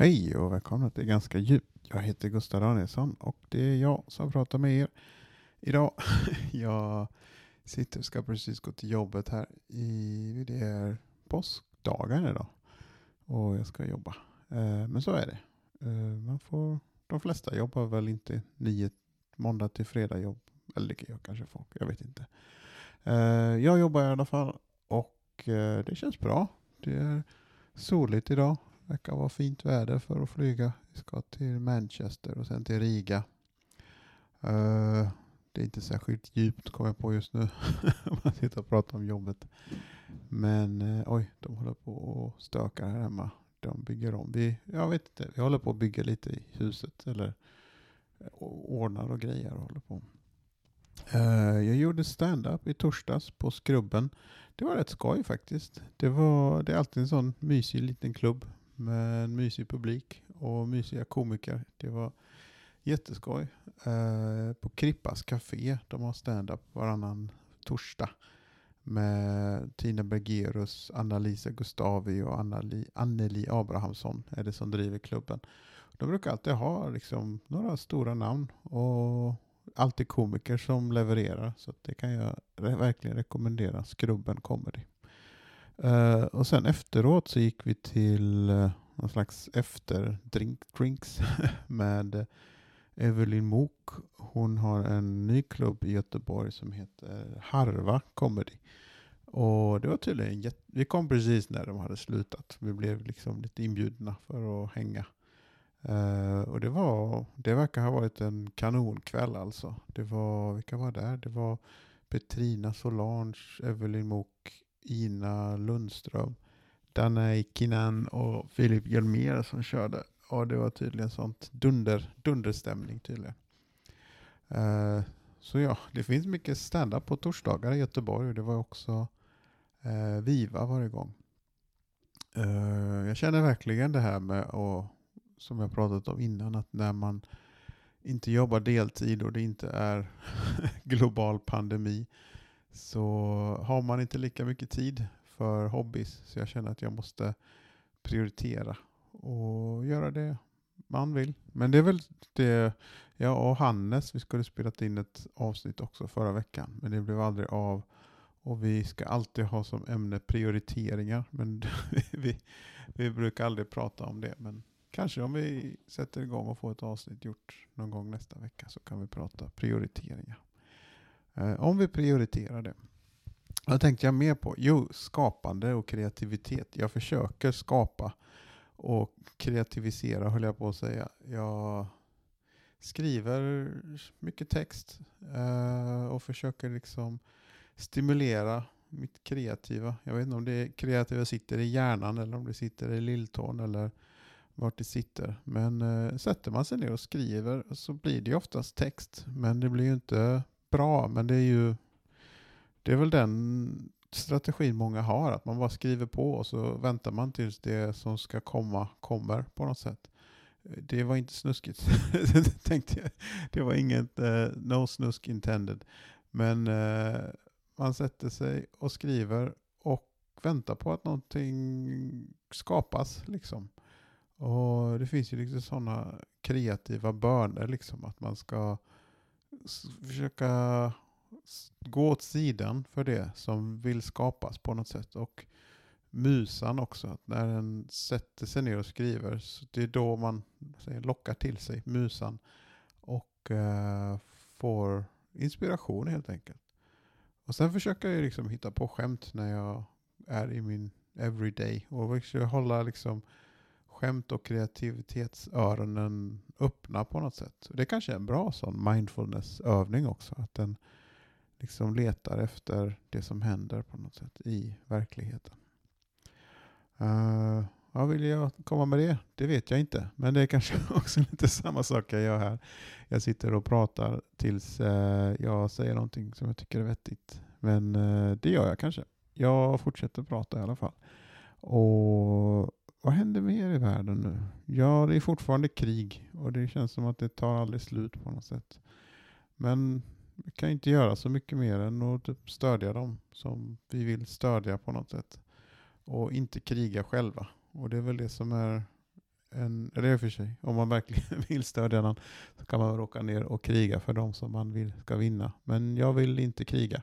Hej och välkomna till Ganska djupt. Jag heter Gustav Danielsson och det är jag som pratar med er idag. Jag sitter och ska precis gå till jobbet här. I, det är påskdagen idag och jag ska jobba. Eh, men så är det. Eh, man får, de flesta jobbar väl inte nio måndag till fredag jobb. Eller det gör kanske folk, jag vet inte. Eh, jag jobbar i alla fall och det känns bra. Det är soligt idag verkar vara fint väder för att flyga. Vi ska till Manchester och sen till Riga. Uh, det är inte särskilt djupt kommer jag på just nu. om man sitter och pratar om jobbet. Men uh, oj, de håller på och stökar här hemma. De bygger om. Vi, jag vet inte, vi håller på att bygga lite i huset. Eller eh, ordnar och grejer och håller på. Uh, jag gjorde stand-up i torsdags på Skrubben. Det var rätt skoj faktiskt. Det, var, det är alltid en sån mysig liten klubb med en mysig publik och mysiga komiker. Det var jätteskoj. Eh, på Krippas Café, de har stand-up varannan torsdag med Tina Bergerus, Anna-Lisa Gustavi och Anneli Abrahamsson är det som driver klubben. De brukar alltid ha liksom några stora namn och alltid komiker som levererar. Så det kan jag verkligen rekommendera. Skrubben Comedy. Uh, och sen efteråt så gick vi till uh, någon slags efterdrinks med Evelyn Mok. Hon har en ny klubb i Göteborg som heter Harva Comedy. Och det var tydligen. Vi kom precis när de hade slutat. Vi blev liksom lite inbjudna för att hänga. Uh, och det var, det verkar ha varit en kanonkväll alltså. Det var, vilka var där? Det var Petrina Solange, Evelyn Mok, Ina Lundström, Danne Kinan och Filip Hjelmér som körde. Och det var tydligen sånt dunder, dunderstämning tydligen. Uh, så ja, det finns mycket stand-up på torsdagar i Göteborg och det var också uh, Viva varje gång. Uh, jag känner verkligen det här med och, som jag pratat om innan, att när man inte jobbar deltid och det inte är global pandemi så har man inte lika mycket tid för hobbys. Så jag känner att jag måste prioritera och göra det man vill. Men det är väl det, jag och Hannes, vi skulle spelat in ett avsnitt också förra veckan, men det blev aldrig av. Och vi ska alltid ha som ämne prioriteringar, men vi, vi brukar aldrig prata om det. Men kanske om vi sätter igång och får ett avsnitt gjort någon gång nästa vecka så kan vi prata prioriteringar. Eh, om vi prioriterar det. Vad tänkte jag mer på? Jo, skapande och kreativitet. Jag försöker skapa och kreativisera, höll jag på att säga. Jag skriver mycket text eh, och försöker liksom stimulera mitt kreativa. Jag vet inte om det kreativa sitter i hjärnan eller om det sitter i lilltån eller vart det sitter. Men eh, sätter man sig ner och skriver så blir det oftast text. Men det blir ju inte bra, men det är ju det är väl den strategin många har, att man bara skriver på och så väntar man tills det som ska komma kommer på något sätt. Det var inte snuskigt, tänkte jag. Det var inget uh, no snusk intended. Men uh, man sätter sig och skriver och väntar på att någonting skapas. Liksom. Och det finns ju liksom sådana kreativa böner, liksom, att man ska försöka gå åt sidan för det som vill skapas på något sätt. Och musan också, att när den sätter sig ner och skriver, så det är då man säger, lockar till sig musan och uh, får inspiration helt enkelt. Och sen försöker jag liksom hitta på skämt när jag är i min everyday och försöker hålla liksom skämt och kreativitetsöronen öppna på något sätt. Det kanske är en bra sån mindfulness-övning också. Att den liksom letar efter det som händer på något sätt i verkligheten. Eh, uh, vad vill jag komma med det? Det vet jag inte. Men det är kanske också lite samma sak jag gör här. Jag sitter och pratar tills eh, jag säger någonting som jag tycker är vettigt. Men eh, det gör jag kanske. Jag fortsätter prata i alla fall. Och vad händer mer i världen nu? Ja, det är fortfarande krig och det känns som att det tar aldrig slut på något sätt. Men vi kan inte göra så mycket mer än att typ stödja dem som vi vill stödja på något sätt. Och inte kriga själva. Och det är väl det som är en, eller i och för sig, om man verkligen vill stödja någon så kan man åka ner och kriga för dem som man vill ska vinna. Men jag vill inte kriga.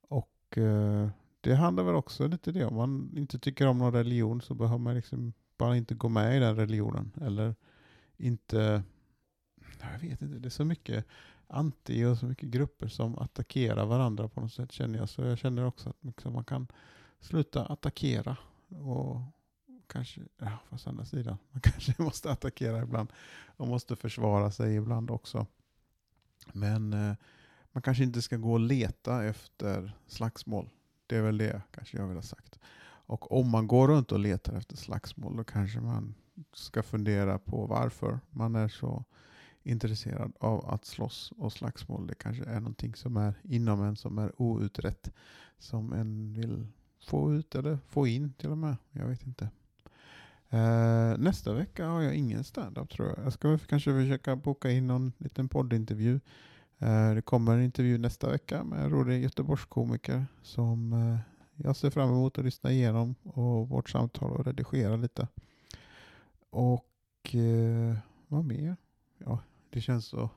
Och eh, det handlar väl också lite det, om man inte tycker om någon religion så behöver man liksom bara inte gå med i den religionen. Eller inte, jag vet inte, det är så mycket anti och så mycket grupper som attackerar varandra på något sätt känner jag. Så jag känner också att liksom man kan sluta attackera och kanske, ja fast andra sidan, man kanske måste attackera ibland och måste försvara sig ibland också. Men eh, man kanske inte ska gå och leta efter slagsmål. Det är väl det kanske jag vill ha sagt. Och om man går runt och letar efter slagsmål då kanske man ska fundera på varför man är så intresserad av att slåss och slagsmål. Det kanske är någonting som är inom en som är outrett. Som en vill få ut eller få in till och med. Jag vet inte. Uh, nästa vecka har jag ingen standup tror jag. Jag ska kanske försöka boka in någon liten poddintervju. Eh, det kommer en intervju nästa vecka med en rolig Göteborgskomiker som eh, jag ser fram emot att lyssna igenom och vårt samtal och redigera lite. Och eh, vad mer? Ja, det känns så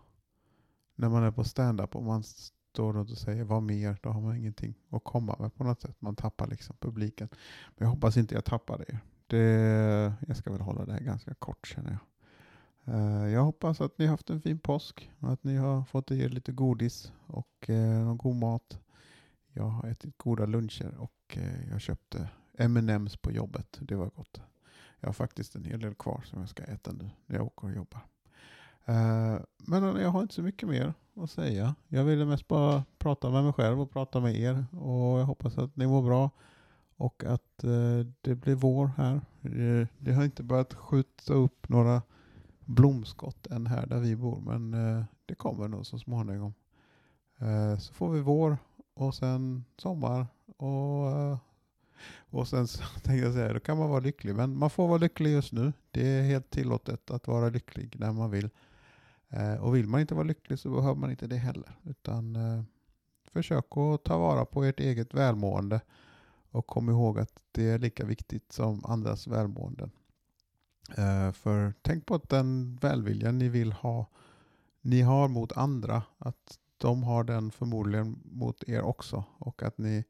när man är på stand-up och man står runt och säger vad mer, då har man ingenting att komma med på något sätt. Man tappar liksom publiken. Men jag hoppas inte jag tappar det. det jag ska väl hålla det här ganska kort känner jag. Eh, jag hoppas att ni har haft en fin påsk och att ni har fått i er lite godis och eh, någon god mat. Jag har ätit goda luncher och eh, jag köpte M&M's på jobbet. Det var gott. Jag har faktiskt en hel del kvar som jag ska äta nu när jag åker och jobbar. Men jag har inte så mycket mer att säga. Jag ville mest bara prata med mig själv och prata med er. Och jag hoppas att ni mår bra och att det blir vår här. Det har inte börjat skjuta upp några blomskott än här där vi bor, men eh, det kommer nog så småningom. Eh, så får vi vår och sen sommar och eh, och sen så tänkte jag säga, då kan man vara lycklig. Men man får vara lycklig just nu. Det är helt tillåtet att vara lycklig när man vill. Eh, och vill man inte vara lycklig så behöver man inte det heller. Utan eh, försök att ta vara på ert eget välmående. Och kom ihåg att det är lika viktigt som andras välmående. Eh, för tänk på att den välvilja ni vill ha, ni har mot andra, att de har den förmodligen mot er också. Och att ni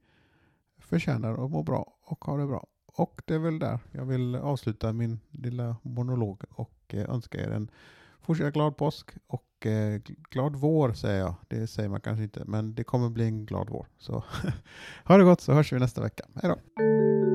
förtjänar att må bra och ha det bra. Och det är väl där jag vill avsluta min lilla monolog och eh, önska er en Fortsatt glad påsk och eh, glad vår säger jag. Det säger man kanske inte, men det kommer bli en glad vår. Så ha det gott så hörs vi nästa vecka. Hej då!